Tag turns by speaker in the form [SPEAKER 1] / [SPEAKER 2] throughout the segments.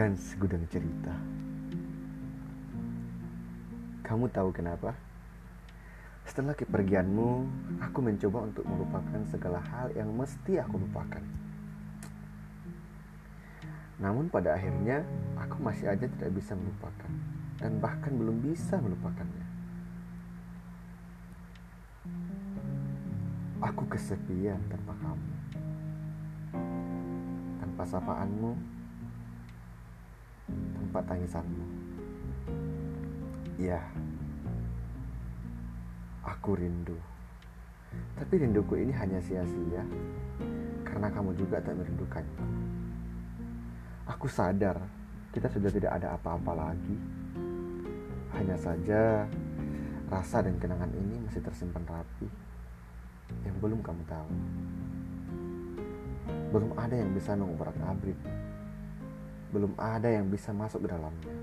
[SPEAKER 1] dan segudang cerita. Kamu tahu kenapa? Setelah kepergianmu, aku mencoba untuk melupakan segala hal yang mesti aku lupakan. Namun pada akhirnya, aku masih aja tidak bisa melupakan dan bahkan belum bisa melupakannya. Aku kesepian tanpa kamu. Tanpa sapaanmu, tanpa tangisanmu. Ya, aku rindu. Tapi rinduku ini hanya sia-sia karena kamu juga tak merindukanku. Aku sadar kita sudah tidak ada apa-apa lagi. Hanya saja rasa dan kenangan ini masih tersimpan rapi yang belum kamu tahu. Belum ada yang bisa mengubrak abrik belum ada yang bisa masuk ke dalamnya.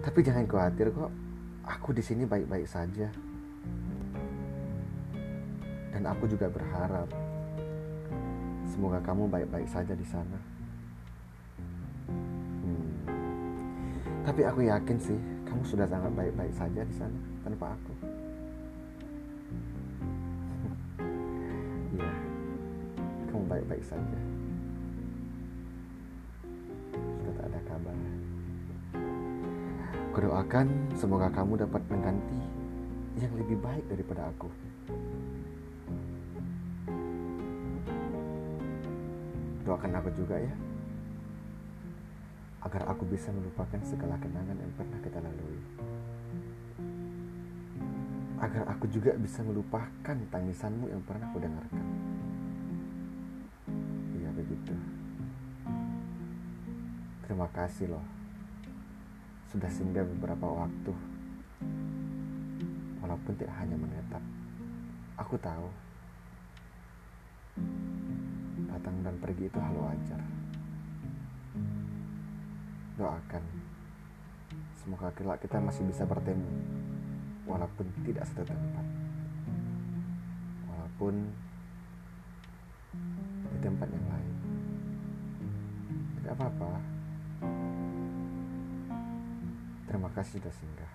[SPEAKER 1] Tapi jangan khawatir kok, aku di sini baik-baik saja. Dan aku juga berharap semoga kamu baik-baik saja di sana. Hmm. Tapi aku yakin sih, kamu sudah sangat baik-baik saja di sana tanpa aku. Baik-baik saja. Sudah tak ada kabar. Kudoakan semoga kamu dapat mengganti yang lebih baik daripada aku. Doakan aku juga ya. Agar aku bisa melupakan segala kenangan yang pernah kita lalui. Agar aku juga bisa melupakan tangisanmu yang pernah kudengarkan begitu. Terima kasih loh sudah singgah beberapa waktu. Walaupun tidak hanya menetap. Aku tahu datang dan pergi itu hal wajar. Doakan semoga kelak kita masih bisa bertemu walaupun tidak satu tempat. Walaupun di tempat yang lain. Tidak apa-apa. kasih desingga.